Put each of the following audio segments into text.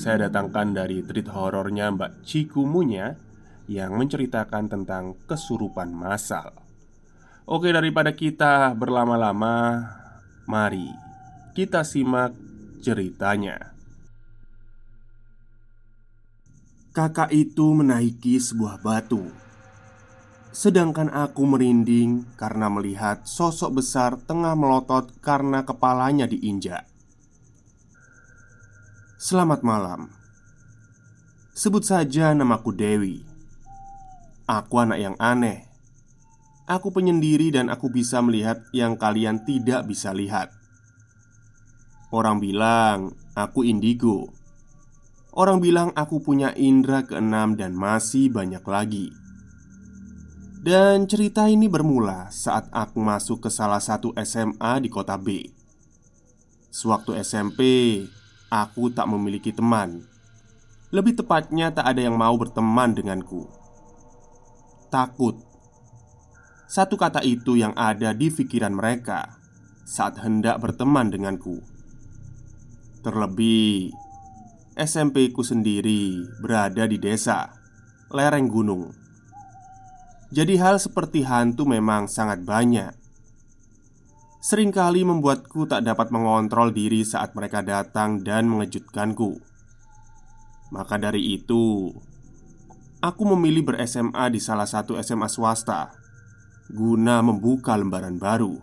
saya datangkan dari treat horornya Mbak Cikumunya yang menceritakan tentang kesurupan massal. Oke, daripada kita berlama-lama, mari kita simak ceritanya. Kakak itu menaiki sebuah batu, sedangkan aku merinding karena melihat sosok besar tengah melotot karena kepalanya diinjak. Selamat malam. Sebut saja namaku Dewi. Aku anak yang aneh. Aku penyendiri dan aku bisa melihat yang kalian tidak bisa lihat. Orang bilang aku indigo. Orang bilang aku punya indera keenam dan masih banyak lagi. Dan cerita ini bermula saat aku masuk ke salah satu SMA di kota B. Sewaktu SMP, Aku tak memiliki teman. Lebih tepatnya, tak ada yang mau berteman denganku. Takut. Satu kata itu yang ada di pikiran mereka saat hendak berteman denganku. Terlebih, SMP ku sendiri berada di desa, lereng gunung. Jadi, hal seperti hantu memang sangat banyak sering kali membuatku tak dapat mengontrol diri saat mereka datang dan mengejutkanku. Maka dari itu, aku memilih ber-SMA di salah satu SMA swasta guna membuka lembaran baru.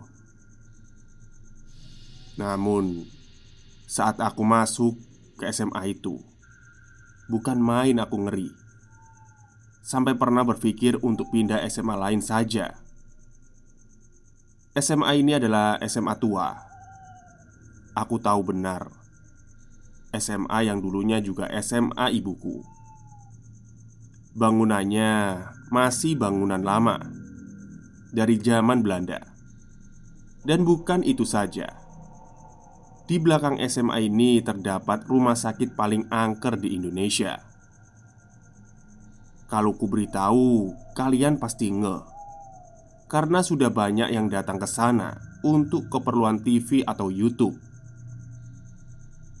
Namun, saat aku masuk ke SMA itu, bukan main aku ngeri. Sampai pernah berpikir untuk pindah SMA lain saja SMA ini adalah SMA tua. Aku tahu benar, SMA yang dulunya juga SMA ibuku. Bangunannya masih bangunan lama dari zaman Belanda, dan bukan itu saja. Di belakang SMA ini terdapat rumah sakit paling angker di Indonesia. Kalau ku beritahu, kalian pasti ngeh karena sudah banyak yang datang ke sana untuk keperluan TV atau YouTube.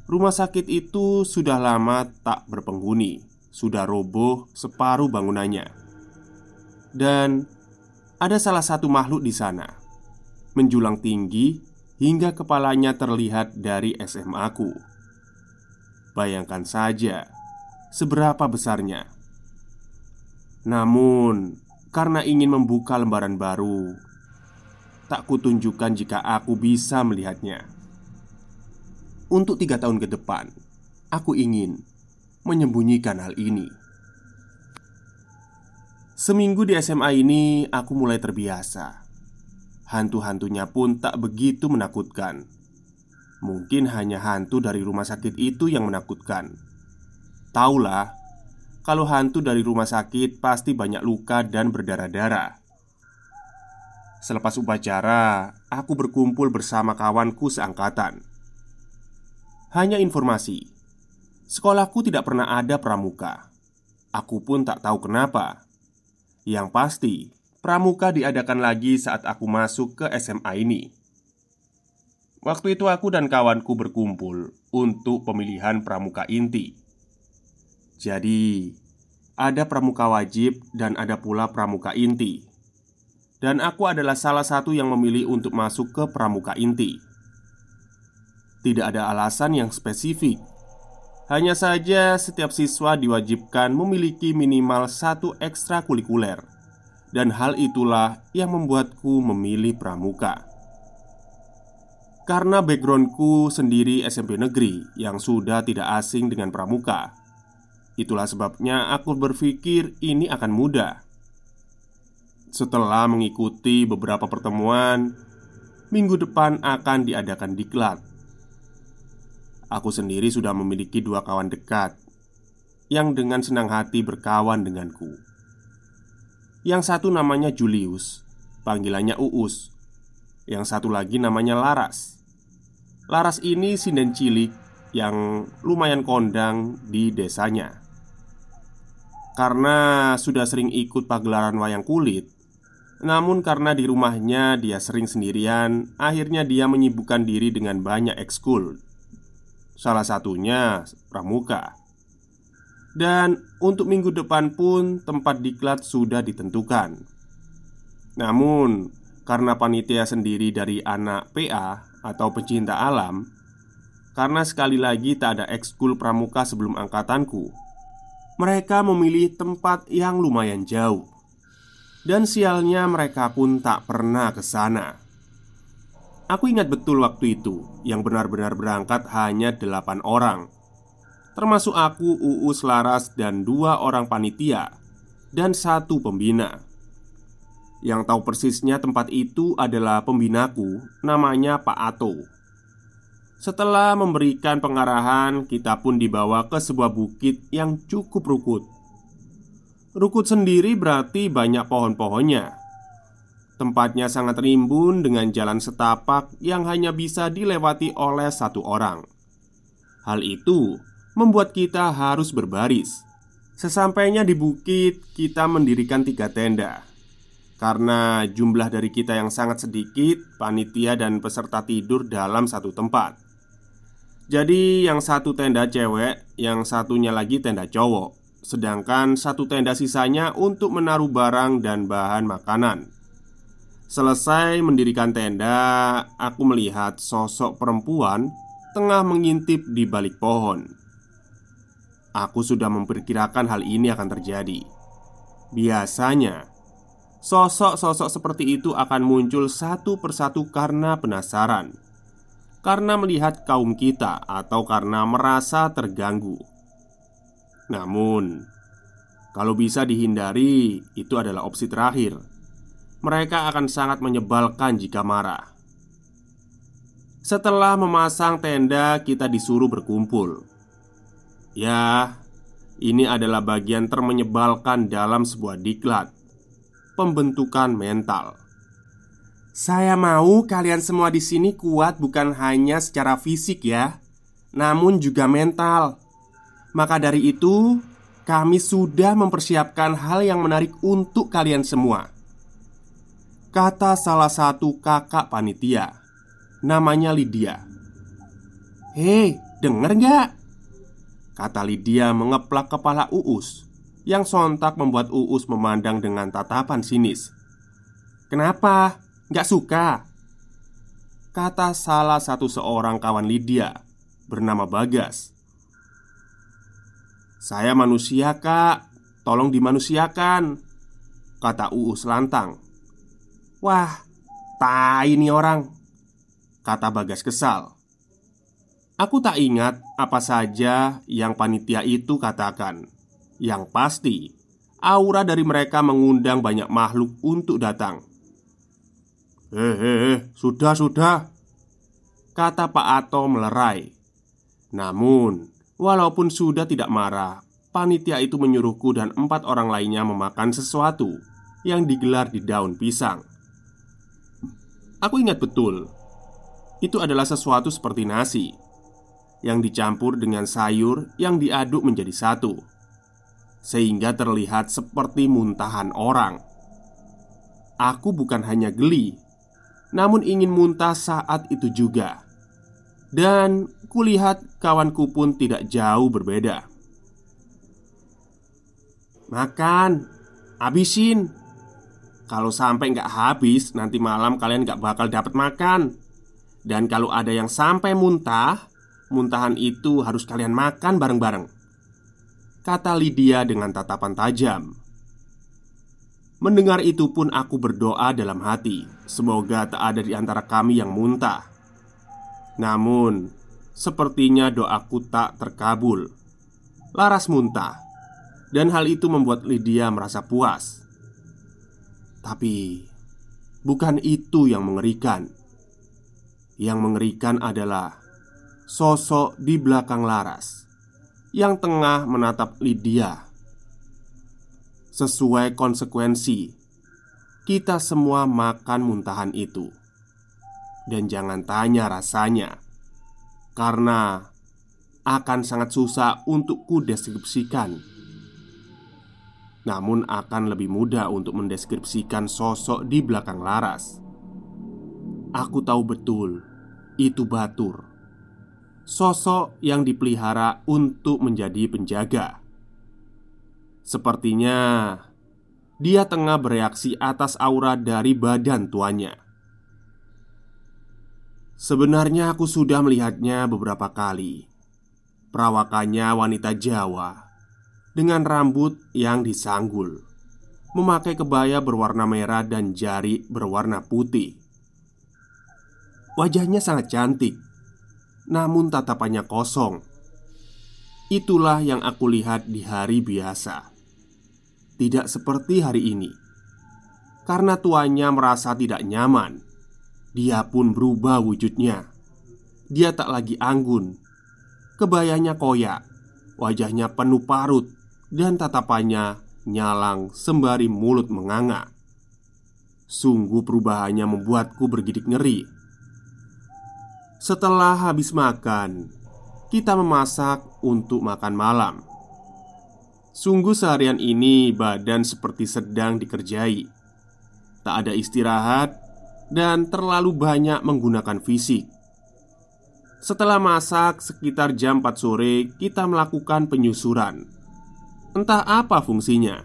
Rumah sakit itu sudah lama tak berpenghuni, sudah roboh separuh bangunannya, dan ada salah satu makhluk di sana menjulang tinggi hingga kepalanya terlihat dari SMA aku. Bayangkan saja seberapa besarnya. Namun, karena ingin membuka lembaran baru. Tak kutunjukkan jika aku bisa melihatnya. Untuk tiga tahun ke depan, aku ingin menyembunyikan hal ini. Seminggu di SMA ini, aku mulai terbiasa. Hantu-hantunya pun tak begitu menakutkan. Mungkin hanya hantu dari rumah sakit itu yang menakutkan. Taulah, kalau hantu dari rumah sakit pasti banyak luka dan berdarah-darah. Selepas upacara, aku berkumpul bersama kawanku seangkatan. Hanya informasi, sekolahku tidak pernah ada pramuka. Aku pun tak tahu kenapa. Yang pasti, pramuka diadakan lagi saat aku masuk ke SMA ini. Waktu itu aku dan kawanku berkumpul untuk pemilihan pramuka inti. Jadi, ada pramuka wajib dan ada pula pramuka inti. Dan aku adalah salah satu yang memilih untuk masuk ke pramuka inti. Tidak ada alasan yang spesifik. Hanya saja setiap siswa diwajibkan memiliki minimal satu ekstrakurikuler. Dan hal itulah yang membuatku memilih pramuka. Karena backgroundku sendiri SMP negeri yang sudah tidak asing dengan pramuka Itulah sebabnya aku berpikir ini akan mudah. Setelah mengikuti beberapa pertemuan, minggu depan akan diadakan diklat. Aku sendiri sudah memiliki dua kawan dekat. yang dengan senang hati berkawan denganku. Yang satu namanya Julius, panggilannya Uus. Yang satu lagi namanya Laras. Laras ini sinden cilik yang lumayan kondang di desanya. Karena sudah sering ikut pagelaran wayang kulit, namun karena di rumahnya dia sering sendirian, akhirnya dia menyibukkan diri dengan banyak ekskul. Salah satunya pramuka. Dan untuk minggu depan pun tempat diklat sudah ditentukan Namun karena panitia sendiri dari anak PA atau pecinta alam Karena sekali lagi tak ada ekskul pramuka sebelum angkatanku Mereka memilih tempat yang lumayan jauh. Dan sialnya mereka pun tak pernah ke sana. Aku ingat betul waktu itu Yang benar-benar berangkat hanya delapan orang. Termasuk aku, Uus, Laras, dan dua orang panitia Dan satu pembina. Yang tahu persisnya tempat itu adalah pembinaku Namanya Pak Ato Setelah memberikan pengarahan Kita pun dibawa ke sebuah bukit yang cukup rukut Rukut sendiri berarti banyak pohon-pohonnya Tempatnya sangat rimbun dengan jalan setapak yang hanya bisa dilewati oleh satu orang Hal itu membuat kita harus berbaris. Sesampainya di bukit, kita mendirikan tiga tenda. Karena jumlah dari kita yang sangat sedikit, panitia dan peserta tidur dalam satu tempat. Jadi, yang satu tenda cewek, yang satunya lagi tenda cowok, sedangkan satu tenda sisanya untuk menaruh barang dan bahan makanan. Selesai mendirikan tenda, aku melihat sosok perempuan tengah mengintip di balik pohon. Aku sudah memperkirakan hal ini akan terjadi. Biasanya, sosok-sosok seperti itu akan muncul satu persatu karena penasaran, karena melihat kaum kita, atau karena merasa terganggu. Namun, kalau bisa dihindari, itu adalah opsi terakhir. Mereka akan sangat menyebalkan jika marah. Setelah memasang tenda, kita disuruh berkumpul. Ya, ini adalah bagian termenyebalkan dalam sebuah diklat Pembentukan mental Saya mau kalian semua di sini kuat bukan hanya secara fisik ya Namun juga mental Maka dari itu Kami sudah mempersiapkan hal yang menarik untuk kalian semua Kata salah satu kakak panitia Namanya Lydia Hei, denger gak? Kata Lydia mengeplak kepala Uus Yang sontak membuat Uus memandang dengan tatapan sinis Kenapa? Gak suka? Kata salah satu seorang kawan Lydia Bernama Bagas Saya manusia kak Tolong dimanusiakan Kata Uus lantang Wah, tai ini orang Kata Bagas kesal Aku tak ingat apa saja yang panitia itu katakan. Yang pasti, aura dari mereka mengundang banyak makhluk untuk datang. Hehehe, sudah, sudah, kata Pak Ato melerai. Namun, walaupun sudah tidak marah, panitia itu menyuruhku dan empat orang lainnya memakan sesuatu yang digelar di daun pisang. Aku ingat betul, itu adalah sesuatu seperti nasi yang dicampur dengan sayur yang diaduk menjadi satu, sehingga terlihat seperti muntahan orang. Aku bukan hanya geli, namun ingin muntah saat itu juga, dan kulihat kawanku pun tidak jauh berbeda. Makan, habisin. Kalau sampai nggak habis, nanti malam kalian nggak bakal dapat makan. Dan kalau ada yang sampai muntah, Muntahan itu harus kalian makan bareng-bareng Kata Lydia dengan tatapan tajam Mendengar itu pun aku berdoa dalam hati Semoga tak ada di antara kami yang muntah Namun Sepertinya doaku tak terkabul Laras muntah Dan hal itu membuat Lydia merasa puas Tapi Bukan itu yang mengerikan Yang mengerikan adalah sosok di belakang Laras. yang tengah menatap Lydia. Sesuai konsekuensi, kita semua makan muntahan itu, dan jangan tanya rasanya, karena akan sangat susah untuk kudeskripsikan. Namun, akan lebih mudah untuk mendeskripsikan sosok di belakang Laras. Aku tahu betul itu Batur, sosok yang dipelihara untuk menjadi penjaga Sepertinya dia tengah bereaksi atas aura dari badan tuanya. Sebenarnya aku sudah melihatnya beberapa kali. Perawakannya wanita Jawa dengan rambut yang disanggul, memakai kebaya berwarna merah dan jari berwarna putih. Wajahnya sangat cantik, namun tatapannya kosong. Itulah yang aku lihat di hari biasa tidak seperti hari ini. Karena tuannya merasa tidak nyaman, dia pun berubah wujudnya. Dia tak lagi anggun, kebayanya koyak, wajahnya penuh parut, dan tatapannya nyalang sembari mulut menganga. Sungguh perubahannya membuatku bergidik ngeri. Setelah habis makan, kita memasak untuk makan malam. Sungguh seharian ini badan seperti sedang dikerjai. Tak ada istirahat dan terlalu banyak menggunakan fisik. Setelah masak sekitar jam 4 sore kita melakukan penyusuran. Entah apa fungsinya.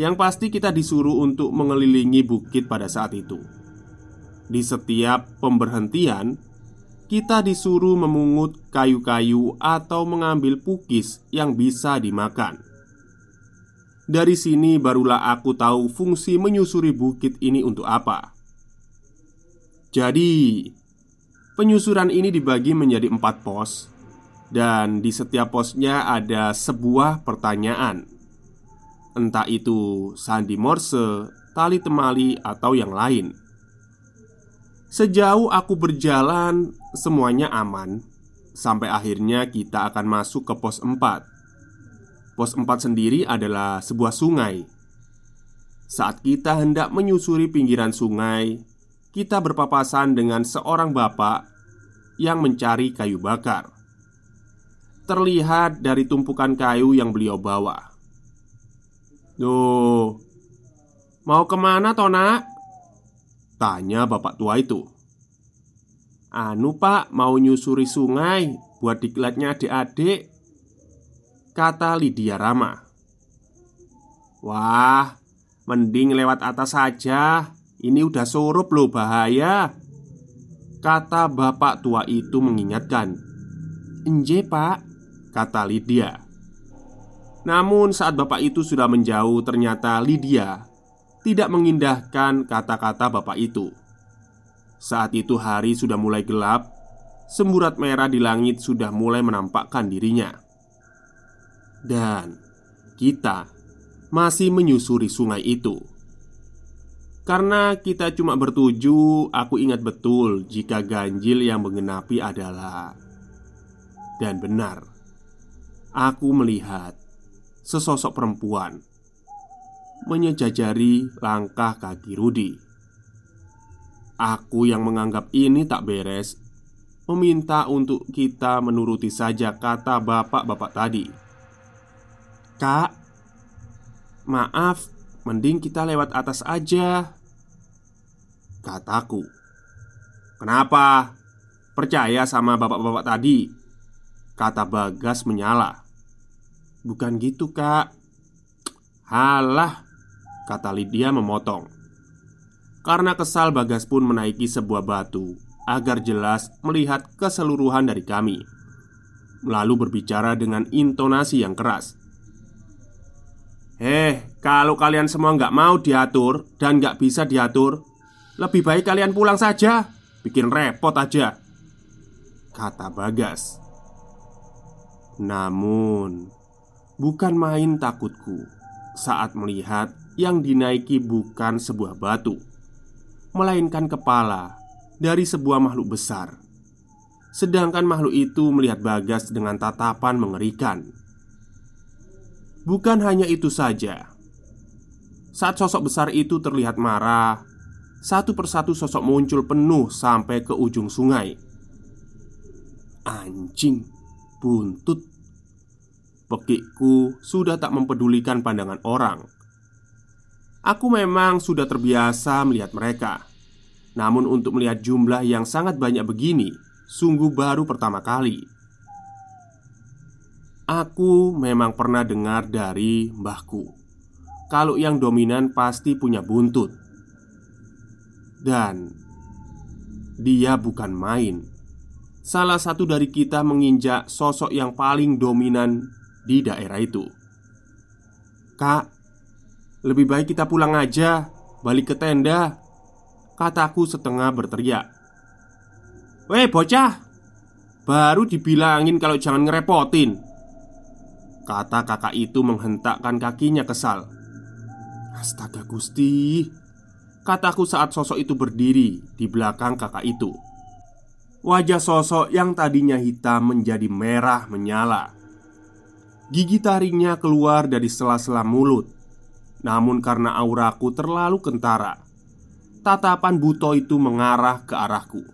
Yang pasti kita disuruh untuk mengelilingi bukit pada saat itu. Di setiap pemberhentian kita disuruh memungut kayu-kayu atau mengambil pukis yang bisa dimakan. Dari sini barulah aku tahu fungsi menyusuri bukit ini untuk apa. Jadi, penyusuran ini dibagi menjadi empat pos, dan di setiap posnya ada sebuah pertanyaan, entah itu sandi morse, tali temali, atau yang lain. Sejauh aku berjalan, semuanya aman sampai akhirnya kita akan masuk ke pos 4 Pos 4 sendiri adalah sebuah sungai. Saat kita hendak menyusuri pinggiran sungai, kita berpapasan dengan seorang bapak yang mencari kayu bakar. Terlihat dari tumpukan kayu yang beliau bawa. Duh, mau ke mana Tona? Tanya bapak tua itu Anu pak, mau nyusuri sungai Buat diklatnya adik-adik Kata Lydia Rama. Wah, mending lewat atas saja. Ini udah surup loh bahaya. Kata bapak tua itu mengingatkan. Enje pak Kata Lydia. Namun saat bapak itu sudah menjauh Ternyata Lydia Tidak mengindahkan kata-kata bapak itu. Saat itu hari sudah mulai gelap Semburat merah di langit sudah mulai menampakkan dirinya dan kita masih menyusuri sungai itu. Karena kita cuma bertuju, aku ingat betul jika ganjil yang mengenapi adalah dan benar. Aku melihat sesosok perempuan menyejajari langkah kaki Rudi. Aku yang menganggap ini tak beres, meminta untuk kita menuruti saja kata bapak-bapak tadi. Kak, maaf, mending kita lewat atas aja. Kataku, kenapa? Percaya sama bapak-bapak tadi? Kata Bagas menyala. Bukan gitu, Kak. Halah, kata Lydia memotong. Karena kesal, Bagas pun menaiki sebuah batu agar jelas melihat keseluruhan dari kami. Lalu berbicara dengan intonasi yang keras. Eh, kalau kalian semua nggak mau diatur dan nggak bisa diatur Lebih baik kalian pulang saja. Bikin repot aja. Kata Bagas. Namun Bukan main takutku Saat melihat yang dinaiki bukan sebuah batu Melainkan kepala Dari sebuah makhluk besar. Sedangkan makhluk itu melihat Bagas dengan tatapan mengerikan. Bukan hanya itu saja, saat sosok besar itu terlihat marah, satu persatu sosok muncul penuh sampai ke ujung sungai. Anjing, buntut, pekikku sudah tak mempedulikan pandangan orang. Aku memang sudah terbiasa melihat mereka. Namun untuk melihat jumlah yang sangat banyak begini Sungguh baru pertama kali Aku memang pernah dengar dari mbahku. Kalau yang dominan pasti punya buntut. Dan Dia bukan main. Salah satu dari kita menginjak sosok yang paling dominan di daerah itu. Kak, lebih baik kita pulang aja Balik ke tenda Kataku setengah berteriak. Weh bocah! Baru dibilangin kalau jangan ngerepotin Kata kakak itu menghentakkan kakinya kesal Astaga gusti. Kataku saat sosok itu berdiri di belakang kakak itu. Wajah sosok yang tadinya hitam menjadi merah menyala. Gigi taringnya keluar dari sela-sela mulut. Namun karena auraku terlalu kentara Tatapan buto itu mengarah ke arahku.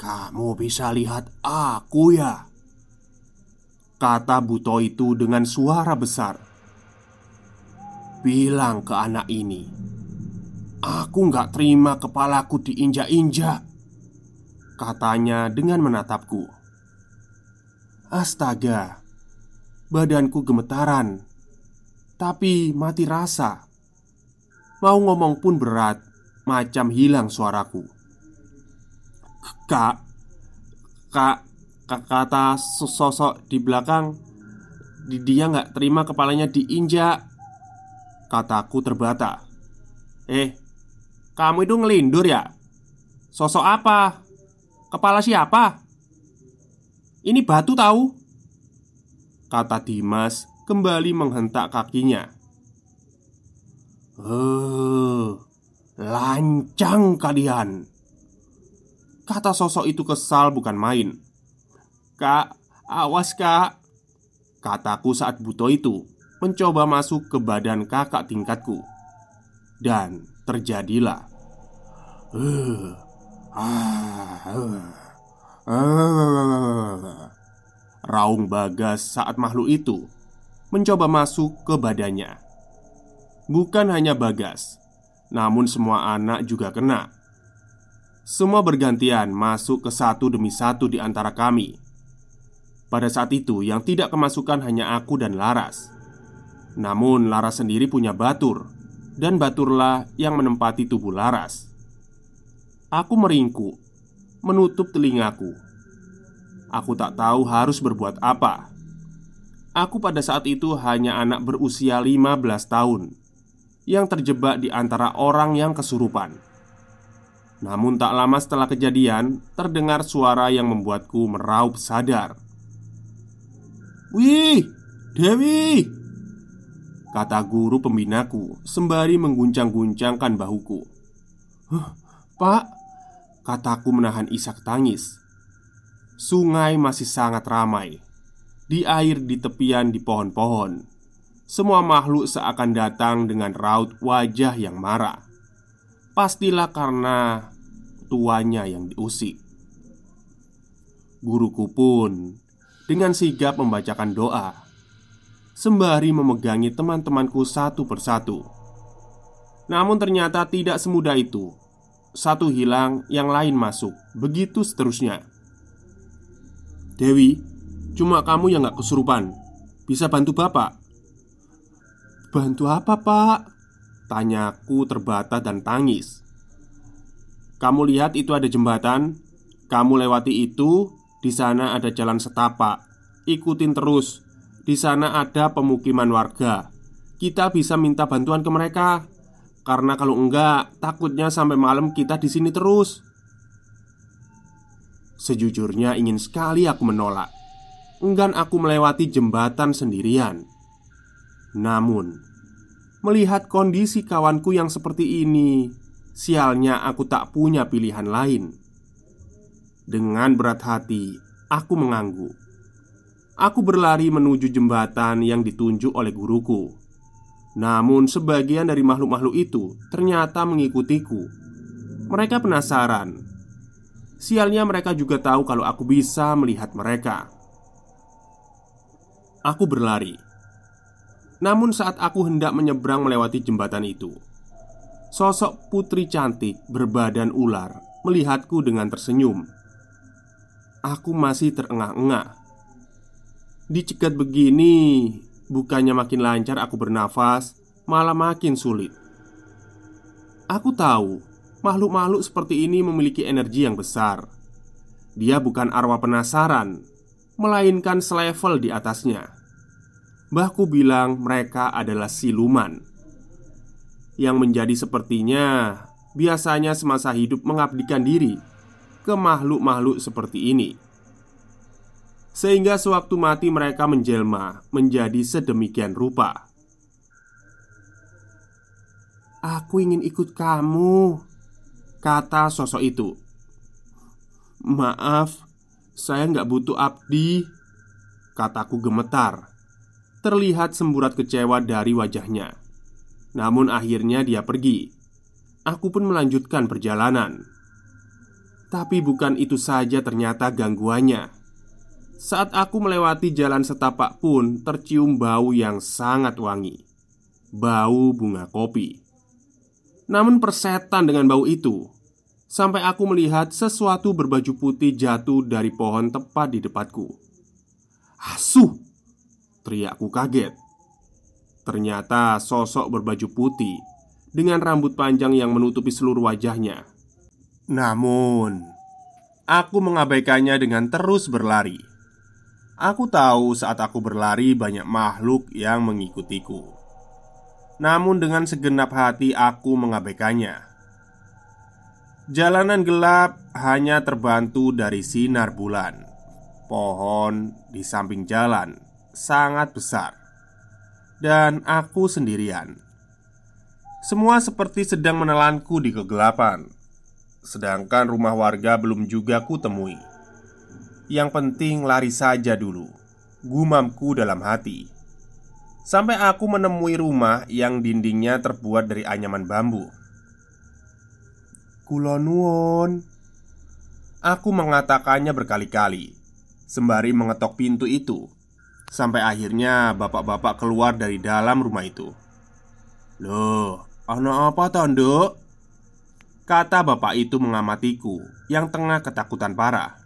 Kamu bisa lihat aku ya? Kata buto itu dengan suara besar. Bilang ke anak ini Aku nggak terima kepalaku diinjak-injak Katanya dengan menatapku. Astaga Badanku gemetaran Tapi mati rasa. Mau ngomong pun berat Macam hilang suaraku. Kak Kak kata sosok di belakang Dia nggak terima kepalanya diinjak Kataku terbata Eh Kamu itu ngelindur ya? Sosok apa? Kepala siapa? Ini batu tahu? Kata Dimas kembali menghentak kakinya Eh, lancang kalian Kata sosok itu kesal bukan main Kak, awas kak Kataku saat buto itu Mencoba masuk ke badan kakak tingkatku Dan terjadilah Raung bagas saat makhluk itu Mencoba masuk ke badannya Bukan hanya Bagas, namun semua anak juga kena. Semua bergantian masuk ke satu demi satu di antara kami. Pada saat itu, yang tidak kemasukan hanya aku dan Laras. Namun, Laras sendiri punya batur, dan baturlah yang menempati tubuh Laras. Aku meringkuk, menutup telingaku. Aku tak tahu harus berbuat apa. Aku pada saat itu hanya anak berusia 15 tahun yang terjebak di antara orang yang kesurupan. Namun, tak lama setelah kejadian, terdengar suara yang membuatku meraup sadar. "Wih, Dewi!" kata guru pembinaku sembari mengguncang-guncangkan bahuku. "Huh, Pak," kataku menahan isak tangis. Sungai masih sangat ramai. Di air di tepian di pohon-pohon semua makhluk seakan datang dengan raut wajah yang marah. Pastilah karena tuanya yang diusik. Guruku pun dengan sigap membacakan doa sembari memegangi teman-temanku satu persatu. Namun ternyata tidak semudah itu. Satu hilang, yang lain masuk. Begitu seterusnya. Dewi, cuma kamu yang gak kesurupan. Bisa bantu bapak? Bantu apa pak? Tanyaku terbata dan tangis Kamu lihat itu ada jembatan Kamu lewati itu Di sana ada jalan setapak. Ikutin terus. Di sana ada pemukiman warga. Kita bisa minta bantuan ke mereka. Karena kalau enggak Takutnya sampai malam kita di sini terus. Sejujurnya ingin sekali aku menolak. Enggan aku melewati jembatan sendirian. Namun, melihat kondisi kawanku yang seperti ini, sialnya aku tak punya pilihan lain. Dengan berat hati, aku mengangguk. Aku berlari menuju jembatan yang ditunjuk oleh guruku. Namun, sebagian dari makhluk-makhluk itu ternyata mengikutiku. Mereka penasaran. Sialnya, mereka juga tahu kalau aku bisa melihat mereka. Aku berlari. Namun, saat aku hendak menyeberang melewati jembatan itu, sosok putri cantik berbadan ular melihatku dengan tersenyum. Aku masih terengah-engah. Dicegat begini, Bukannya makin lancar aku bernafas, malah makin sulit. Aku tahu makhluk-makhluk seperti ini memiliki energi yang besar. Dia bukan arwah penasaran, melainkan selevel di atasnya. Mbahku bilang mereka adalah siluman yang menjadi sepertinya biasanya semasa hidup mengabdikan diri ke makhluk-makhluk seperti ini. Sehingga sewaktu mati mereka menjelma menjadi sedemikian rupa. Aku ingin ikut kamu Kata sosok itu. Maaf Saya nggak butuh abdi Kataku gemetar. Terlihat semburat kecewa dari wajahnya. Namun akhirnya dia pergi. Aku pun melanjutkan perjalanan Tapi bukan itu saja ternyata gangguannya. Saat aku melewati jalan setapak pun tercium bau yang sangat wangi Bau bunga kopi. Namun persetan dengan bau itu Sampai aku melihat sesuatu berbaju putih jatuh dari pohon tepat di depanku Asuh! Teriakku kaget. Ternyata sosok berbaju putih Dengan rambut panjang yang menutupi seluruh wajahnya Namun Aku mengabaikannya dengan terus berlari. Aku tahu saat aku berlari banyak makhluk yang mengikutiku. Namun dengan segenap hati aku mengabaikannya. Jalanan gelap hanya terbantu dari sinar bulan. Pohon di samping jalan sangat besar. Dan aku sendirian. Semua seperti sedang menelanku di kegelapan Sedangkan rumah warga belum juga kutemui. Yang penting lari saja dulu. Gumamku dalam hati. Sampai aku menemui rumah yang dindingnya terbuat dari anyaman bambu. Kulonuon Aku mengatakannya berkali-kali Sembari mengetok pintu itu Sampai akhirnya bapak-bapak keluar dari dalam rumah itu. Loh, anak apa tondo? Kata bapak itu mengamatiku Yang tengah ketakutan parah.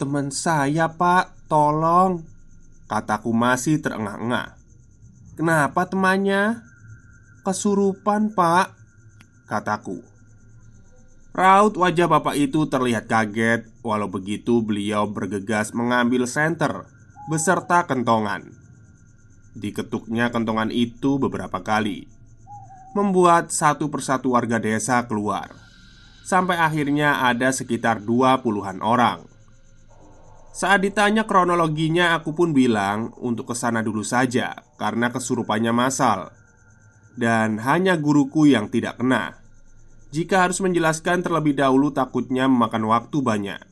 Teman saya pak, tolong Kataku masih terengah-engah. Kenapa temannya? Kesurupan pak Kataku. Raut wajah bapak itu terlihat kaget Walau begitu beliau bergegas mengambil senter Beserta kentongan. Diketuknya kentongan itu beberapa kali Membuat satu persatu warga desa keluar Sampai akhirnya ada sekitar dua puluhan orang saat ditanya kronologinya, aku pun bilang untuk ke sana dulu saja karena kesurupannya masal, dan hanya guruku yang tidak kena. Jika harus menjelaskan terlebih dahulu, takutnya memakan waktu banyak.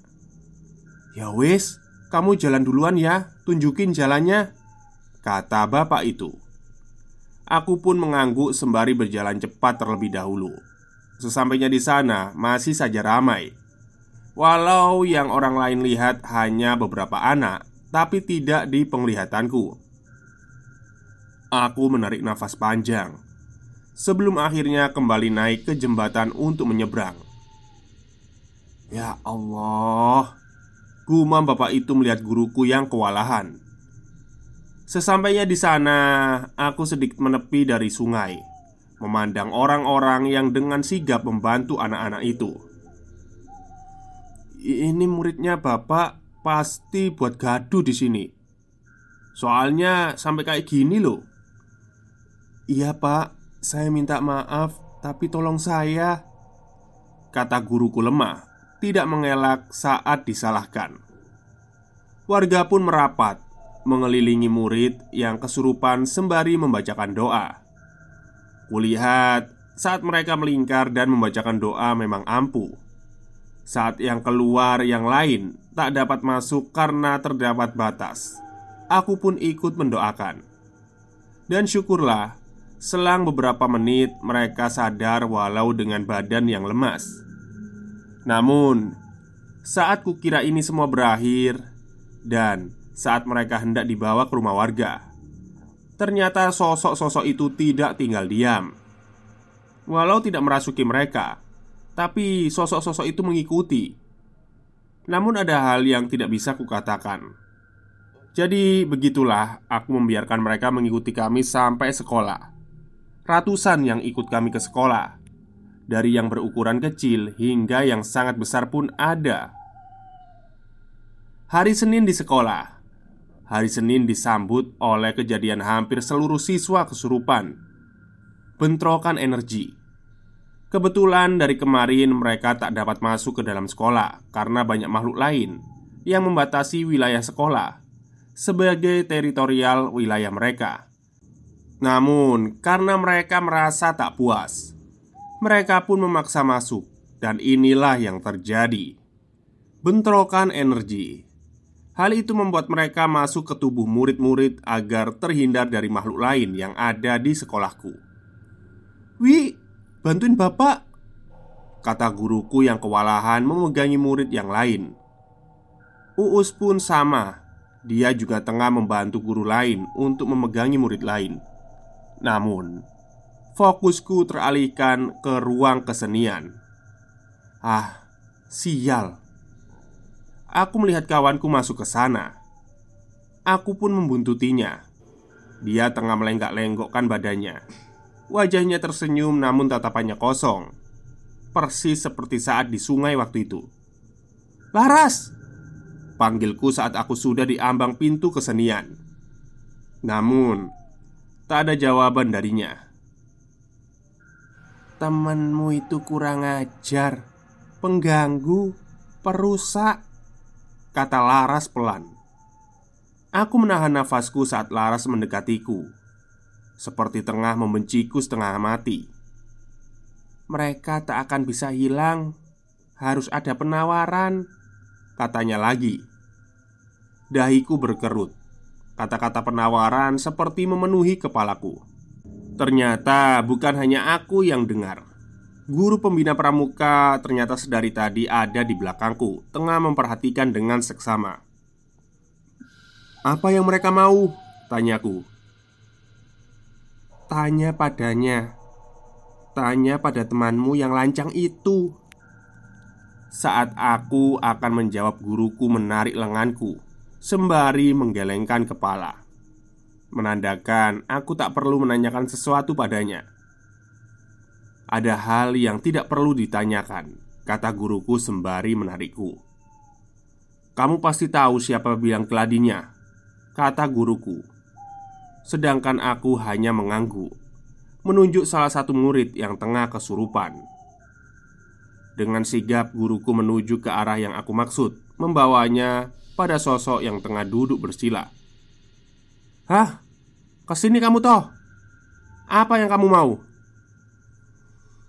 Ya wis, kamu jalan duluan ya, tunjukin jalannya, kata bapak itu. Aku pun mengangguk sembari berjalan cepat terlebih dahulu. Sesampainya di sana, masih saja ramai. Walau yang orang lain lihat hanya beberapa anak, tapi tidak di penglihatanku. Aku menarik nafas panjang sebelum akhirnya kembali naik ke jembatan untuk menyeberang. Ya Allah, gumam bapak itu melihat guruku yang kewalahan. Sesampainya di sana, aku sedikit menepi dari sungai, memandang orang-orang yang dengan sigap membantu anak-anak itu. Ini muridnya bapak pasti buat gaduh di sini. Soalnya sampai kayak gini loh. Iya pak, saya minta maaf, tapi tolong saya. Kata guruku lemah, tidak mengelak saat disalahkan. Warga pun merapat, mengelilingi murid yang kesurupan sembari membacakan doa. Kulihat saat mereka melingkar dan membacakan doa memang ampuh Saat yang keluar yang lain tak dapat masuk karena terdapat batas, aku pun ikut mendoakan. Dan syukurlah, selang beberapa menit mereka sadar walau dengan badan yang lemas. Namun, saat kukira ini semua berakhir dan saat mereka hendak dibawa ke rumah warga, ternyata sosok-sosok itu tidak tinggal diam. Walau tidak merasuki mereka, tapi sosok-sosok itu mengikuti. Namun ada hal yang tidak bisa kukatakan. Jadi begitulah aku membiarkan mereka mengikuti kami sampai sekolah. Ratusan yang ikut kami ke sekolah. Dari yang berukuran kecil hingga yang sangat besar pun ada. Hari Senin di sekolah. Hari Senin disambut oleh kejadian hampir seluruh siswa kesurupan bentrokan energi. Kebetulan dari kemarin mereka tak dapat masuk ke dalam sekolah karena banyak makhluk lain yang membatasi wilayah sekolah sebagai teritorial wilayah mereka. Namun, karena mereka merasa tak puas, mereka pun memaksa masuk, dan inilah yang terjadi: bentrokan energi. Hal itu membuat mereka masuk ke tubuh murid-murid agar terhindar dari makhluk lain yang ada di sekolahku. Wi, bantuin bapak Kata guruku yang kewalahan memegangi murid yang lain. Uus pun sama. Dia juga tengah membantu guru lain untuk memegangi murid lain. Namun Fokusku teralihkan ke ruang kesenian. Ah, sial Aku melihat kawanku masuk ke sana. Aku pun membuntutinya. Dia tengah melenggak-lenggokkan badannya. Wajahnya tersenyum namun tatapannya kosong. Persis seperti saat di sungai waktu itu. Laras! Panggilku saat aku sudah di ambang pintu kesenian. Namun Tak ada jawaban darinya. Temanmu itu kurang ajar Pengganggu Perusak Kata Laras pelan Aku menahan nafasku saat Laras mendekatiku seperti tengah membenciku setengah mati. Mereka tak akan bisa hilang. Harus ada penawaran, katanya lagi. Dahiku berkerut. Kata-kata penawaran seperti memenuhi kepalaku. Ternyata bukan hanya aku yang dengar. Guru pembina pramuka ternyata sedari tadi ada di belakangku, tengah memperhatikan dengan seksama. "Apa yang mereka mau?" tanyaku. Tanya padanya Tanya pada temanmu yang lancang itu Saat aku akan menjawab guruku menarik lenganku Sembari menggelengkan kepala Menandakan aku tak perlu menanyakan sesuatu padanya Ada hal yang tidak perlu ditanyakan Kata guruku sembari menarikku Kamu pasti tahu siapa bilang keladinya Kata guruku Sedangkan aku hanya mengangguk Menunjuk salah satu murid yang tengah kesurupan Dengan sigap guruku menuju ke arah yang aku maksud Membawanya pada sosok yang tengah duduk bersila Hah? Ke sini kamu toh? Apa yang kamu mau?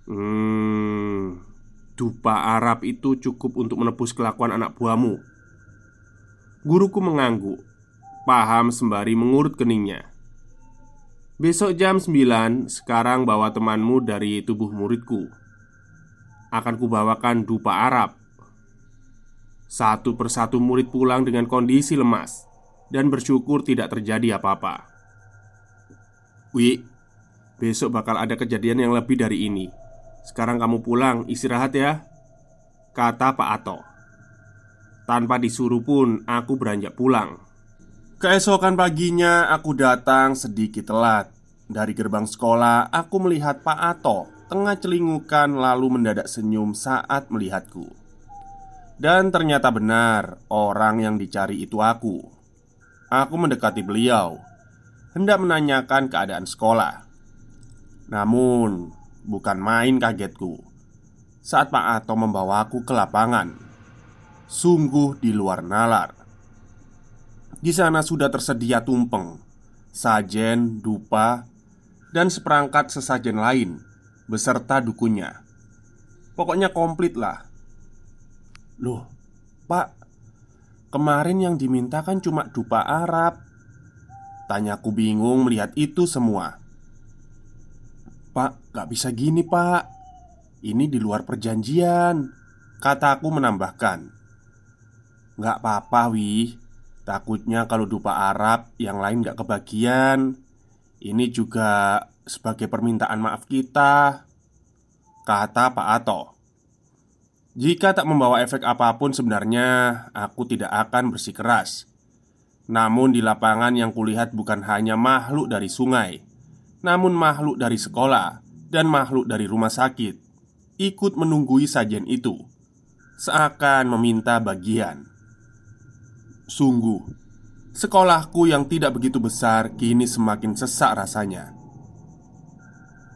Hmm, dupa Arab itu cukup untuk menebus kelakuan anak buahmu. Guruku mengangguk. Paham sembari mengurut keningnya. Besok jam 9 Sekarang bawa temanmu dari tubuh muridku. Akan kubawakan dupa Arab. Satu persatu murid pulang dengan kondisi lemas Dan bersyukur tidak terjadi apa-apa. Wi Besok bakal ada kejadian yang lebih dari ini Sekarang kamu pulang istirahat ya Kata Pak Ato. Tanpa disuruh pun aku beranjak pulang. Keesokan paginya aku datang sedikit telat. Dari gerbang sekolah aku melihat Pak Ato Tengah celingukan lalu mendadak senyum saat melihatku. Dan ternyata benar orang yang dicari itu aku. Aku mendekati beliau Hendak menanyakan keadaan sekolah. Namun bukan main kagetku Saat Pak Ato membawaku ke lapangan Sungguh di luar nalar di sana sudah tersedia tumpeng, sajen, dupa, dan seperangkat sesajen lain beserta dukunya. Pokoknya komplit lah. Loh, Pak, kemarin yang diminta kan cuma dupa Arab. Tanyaku bingung melihat itu semua. Pak, gak bisa gini, Pak. Ini di luar perjanjian. Kataku menambahkan. Gak apa-apa, Wih. Takutnya kalau dupa Arab yang lain gak kebagian. Ini juga sebagai permintaan maaf kita. Kata Pak Ato Jika tak membawa efek apa pun sebenarnya Aku tidak akan bersikeras Namun di lapangan yang kulihat bukan hanya makhluk dari sungai Namun makhluk dari sekolah Dan makhluk dari rumah sakit Ikut menunggui sajian itu Seakan meminta bagian. Sungguh Sekolahku yang tidak begitu besar Kini semakin sesak rasanya.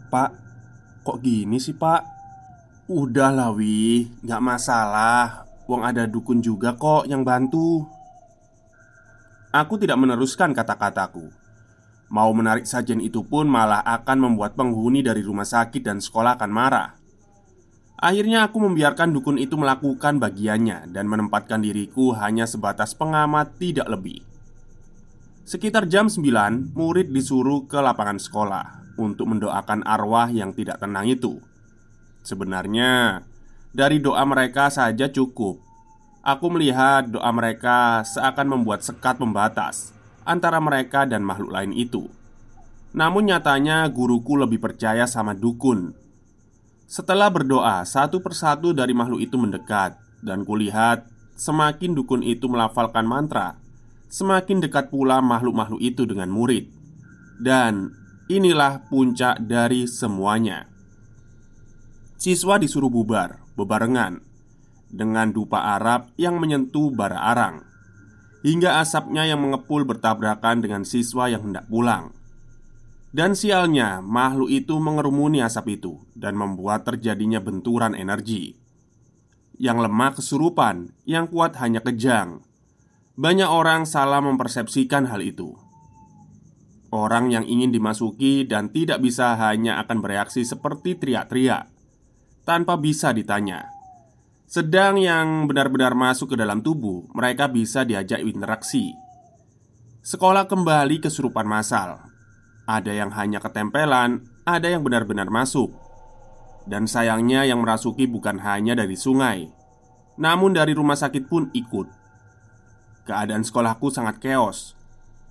Pak, Kok gini sih pak? Udah lah Wi, gak masalah. Wong ada dukun juga kok yang bantu. Aku tidak meneruskan kata-kataku Mau menarik sajian itu pun malah akan membuat penghuni dari rumah sakit dan sekolah akan marah Akhirnya aku membiarkan dukun itu melakukan bagiannya Dan menempatkan diriku hanya sebatas pengamat tidak lebih Sekitar jam 9, murid disuruh ke lapangan sekolah untuk mendoakan arwah yang tidak tenang itu. Sebenarnya, dari doa mereka saja cukup. Aku melihat doa mereka seakan membuat sekat pembatas antara mereka dan makhluk lain itu. Namun nyatanya guruku lebih percaya sama dukun. Setelah berdoa, satu persatu dari makhluk itu mendekat dan kulihat semakin dukun itu melafalkan mantra, semakin dekat pula makhluk-makhluk itu dengan murid. Dan Inilah puncak dari semuanya. Siswa disuruh bubar, bebarengan dengan dupa Arab yang menyentuh bara arang, hingga asapnya yang mengepul bertabrakan dengan siswa yang hendak pulang. Dan sialnya, makhluk itu mengerumuni asap itu dan membuat terjadinya benturan energi. Yang lemah kesurupan, yang kuat hanya kejang. Banyak orang salah mempersepsikan hal itu. Orang yang ingin dimasuki dan tidak bisa hanya akan bereaksi seperti teriak-teriak tanpa bisa ditanya. Sedang yang benar-benar masuk ke dalam tubuh, mereka bisa diajak interaksi. Sekolah kembali kesurupan massal. Ada yang hanya ketempelan, ada yang benar-benar masuk. Dan sayangnya yang merasuki bukan hanya dari sungai, namun dari rumah sakit pun ikut. Keadaan sekolahku sangat keos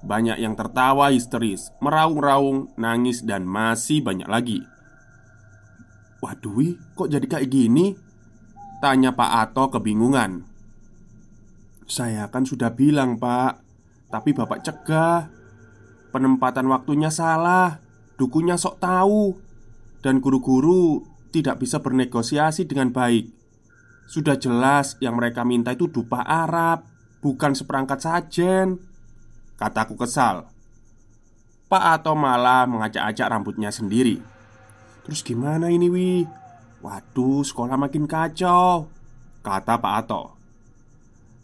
banyak yang tertawa histeris, meraung-raung, nangis, dan masih banyak lagi. Waduh, kok jadi kayak gini? Tanya Pak Ato kebingungan. Saya kan sudah bilang, Pak, tapi Bapak cegah. Penempatan waktunya salah, dukunya sok tahu, dan guru-guru tidak bisa bernegosiasi dengan baik. Sudah jelas yang mereka minta itu dupa Arab, bukan seperangkat sajen. Kataku kesal Pak Ato malah mengacak-acak rambutnya sendiri Terus gimana ini Wi? Waduh sekolah makin kacau Kata Pak Ato.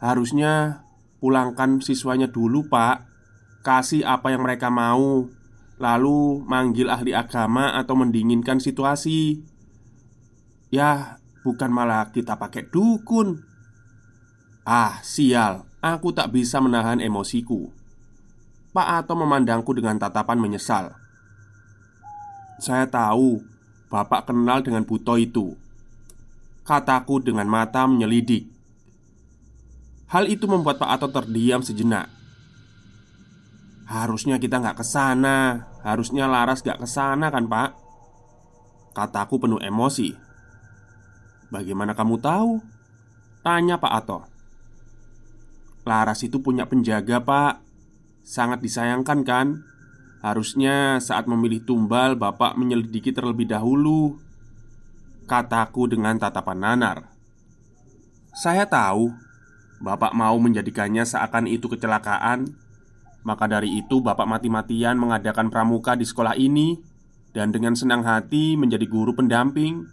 Harusnya pulangkan siswanya dulu pak. Kasih apa yang mereka mau Lalu manggil ahli agama atau mendinginkan situasi. Ya bukan malah kita pakai dukun. Ah sial Aku tak bisa menahan emosiku. Pak Ato memandangku dengan tatapan menyesal. Saya tahu Bapak kenal dengan Buto itu. Kataku dengan mata menyelidik. Hal itu membuat Pak Ato terdiam sejenak. Harusnya kita nggak ke sana Harusnya Laras nggak ke sana kan Pak? Kataku penuh emosi. Bagaimana kamu tahu? Tanya Pak Ato. Laras itu punya penjaga pak. Sangat disayangkan kan? Harusnya saat memilih tumbal Bapak menyelidiki terlebih dahulu Kataku dengan tatapan nanar. Saya tahu Bapak mau menjadikannya seakan itu kecelakaan. Maka dari itu Bapak mati-matian mengadakan pramuka di sekolah ini Dan dengan senang hati menjadi guru pendamping.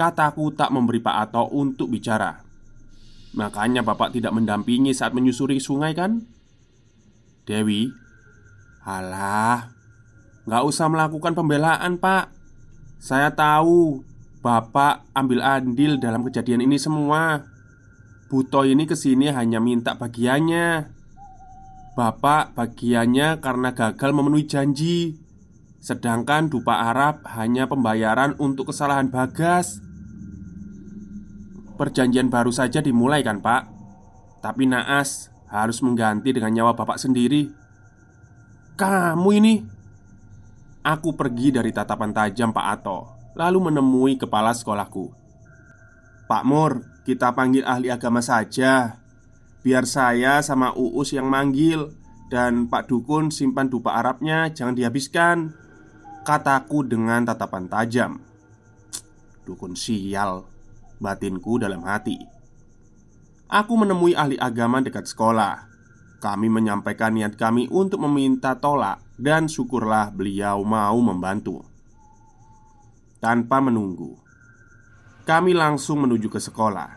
Kataku tak memberi Pak Ato untuk bicara. Makanya Bapak tidak mendampingi saat menyusuri sungai kan? Dewi Alah Gak usah melakukan pembelaan pak. Saya tahu Bapak ambil andil dalam kejadian ini semua. Buto ini ke sini hanya minta bagiannya. Bapak bagiannya karena gagal memenuhi janji. Sedangkan dupa Arab hanya pembayaran untuk kesalahan Bagas. Perjanjian baru saja dimulai kan pak? Tapi naas harus mengganti dengan nyawa bapak sendiri Kamu ini. Aku pergi dari tatapan tajam Pak Ato Lalu menemui kepala sekolahku. Pak Mur, kita panggil ahli agama saja. Biar saya sama Uus yang manggil Dan Pak Dukun simpan dupa Arabnya jangan dihabiskan. Kataku dengan tatapan tajam. Dukun sial Batinku dalam hati. Aku menemui ahli agama dekat sekolah Kami menyampaikan niat kami untuk meminta tolak Dan syukurlah beliau mau membantu Tanpa menunggu Kami langsung menuju ke sekolah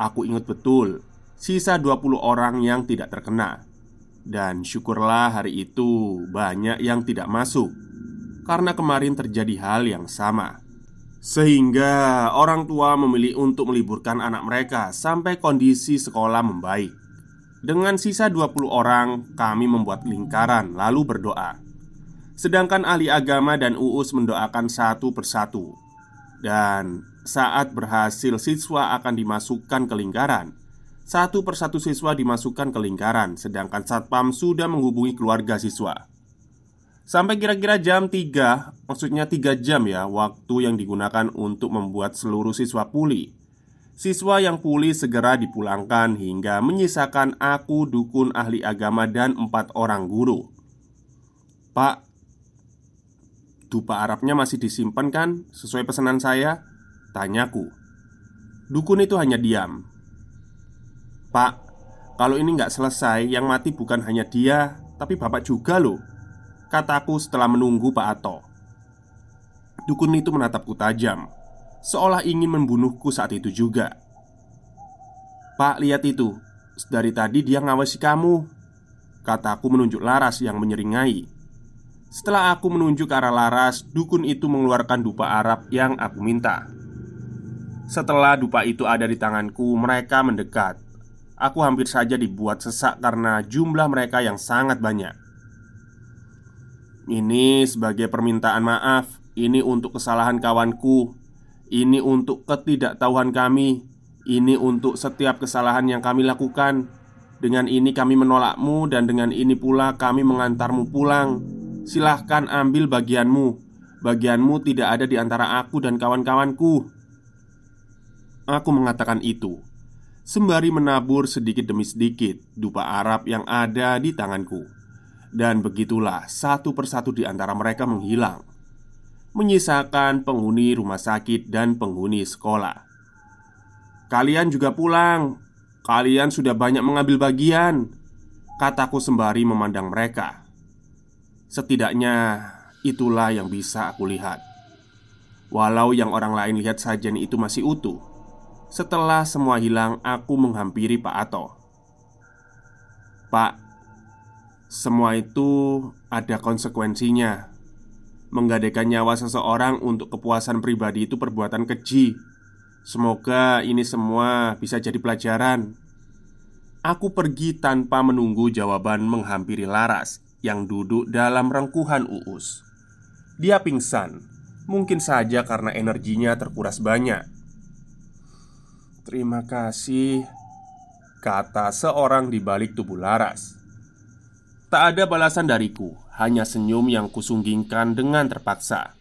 Aku ingat betul Sisa 20 orang yang tidak terkena Dan syukurlah hari itu banyak yang tidak masuk karena kemarin terjadi hal yang sama. Sehingga orang tua memilih untuk meliburkan anak mereka sampai kondisi sekolah membaik. Dengan sisa 20 orang, kami membuat lingkaran lalu berdoa. Sedangkan ahli agama dan uus mendoakan satu persatu. Dan saat berhasil siswa akan dimasukkan ke lingkaran, satu persatu siswa dimasukkan ke lingkaran, sedangkan satpam sudah menghubungi keluarga siswa. Sampai kira-kira jam 3 Maksudnya 3 jam ya Waktu yang digunakan untuk membuat seluruh siswa pulih Siswa yang pulih segera dipulangkan Hingga menyisakan aku, dukun, ahli agama, dan empat orang guru. Pak Dupa Arabnya masih disimpan kan? Sesuai pesanan saya? Tanyaku. Dukun itu hanya diam. Pak, kalau ini nggak selesai Yang mati bukan hanya dia Tapi bapak juga loh. Kataku setelah menunggu Pak Ato. Dukun itu menatapku tajam Seolah ingin membunuhku saat itu juga. Pak, lihat itu. Dari tadi dia ngawasi kamu. Kataku menunjuk Laras yang menyeringai. Setelah aku menunjuk ke arah Laras Dukun itu mengeluarkan dupa Arab yang aku minta. Setelah dupa itu ada di tanganku Mereka mendekat. Aku hampir saja dibuat sesak karena jumlah mereka yang sangat banyak. Ini sebagai permintaan maaf. Ini untuk kesalahan kawanku. Ini untuk ketidaktahuan kami. Ini untuk setiap kesalahan yang kami lakukan. Dengan ini kami menolakmu, dan dengan ini pula kami mengantarmu pulang. Silahkan ambil bagianmu. Bagianmu tidak ada di antara aku dan kawan-kawanku. Aku mengatakan itu sembari menabur sedikit demi sedikit dupa Arab yang ada di tanganku. Dan begitulah satu persatu di antara mereka menghilang Menyisakan penghuni rumah sakit dan penghuni sekolah. Kalian juga pulang. Kalian sudah banyak mengambil bagian Kataku sembari memandang mereka. Setidaknya itulah yang bisa aku lihat. Walau yang orang lain lihat sajian itu masih utuh Setelah semua hilang, aku menghampiri Pak Ato. Pak, semua itu ada konsekuensinya. Menggadaikan nyawa seseorang untuk kepuasan pribadi itu perbuatan keji. Semoga ini semua bisa jadi pelajaran. Aku pergi tanpa menunggu jawaban menghampiri Laras yang duduk dalam rengkuhan Uus. Dia pingsan, mungkin saja karena energinya terkuras banyak. Terima kasih, kata seorang di balik tubuh Laras. Tak ada balasan dariku, hanya senyum yang kusunggingkan dengan terpaksa.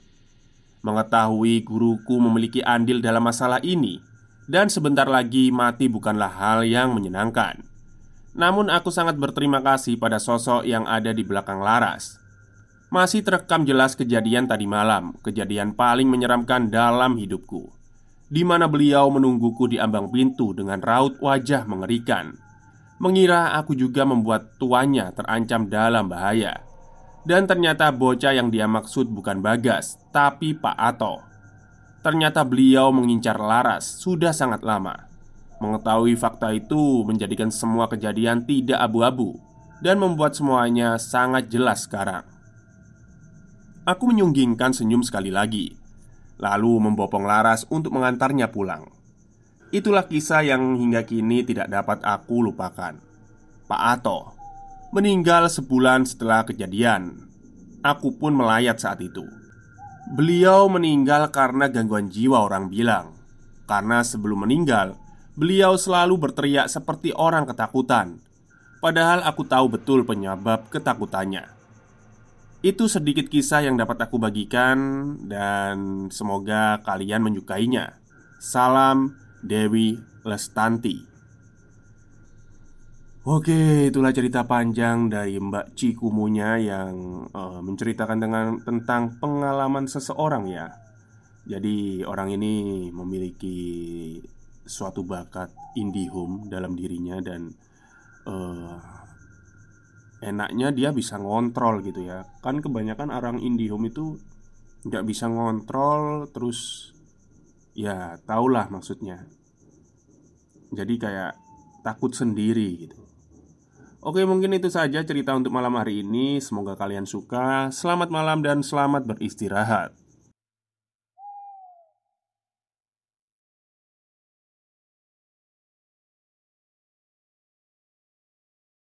Mengetahui guruku memiliki andil dalam masalah ini, dan sebentar lagi mati bukanlah hal yang menyenangkan. Namun, aku sangat berterima kasih pada sosok yang ada di belakang Laras. Masih terekam jelas kejadian tadi malam, kejadian paling menyeramkan dalam hidupku, di mana beliau menungguku di ambang pintu dengan raut wajah mengerikan mengira aku juga membuat tuannya terancam dalam bahaya. Dan ternyata bocah yang dia maksud bukan Bagas, tapi Pak Ato. Ternyata beliau mengincar Laras sudah sangat lama. Mengetahui fakta itu menjadikan semua kejadian tidak abu-abu dan membuat semuanya sangat jelas sekarang. Aku menyunggingkan senyum sekali lagi, lalu membopong Laras untuk mengantarnya pulang. Itulah kisah yang hingga kini tidak dapat aku lupakan. Pak Ato meninggal sebulan setelah kejadian. Aku pun melayat saat itu. Beliau meninggal karena gangguan jiwa orang bilang. Karena sebelum meninggal, beliau selalu berteriak seperti orang ketakutan. Padahal aku tahu betul penyebab ketakutannya. Itu sedikit kisah yang dapat aku bagikan, dan semoga kalian menyukainya. Salam Dewi Lestanti. Oke, itulah cerita panjang dari Mbak Cikumunya yang uh, menceritakan dengan tentang pengalaman seseorang ya. Jadi orang ini memiliki suatu bakat indihome dalam dirinya dan uh, enaknya dia bisa ngontrol gitu ya. Kan kebanyakan orang indihome itu nggak bisa ngontrol terus ya tahulah maksudnya. Jadi kayak takut sendiri gitu. Oke, mungkin itu saja cerita untuk malam hari ini. Semoga kalian suka. Selamat malam dan selamat beristirahat.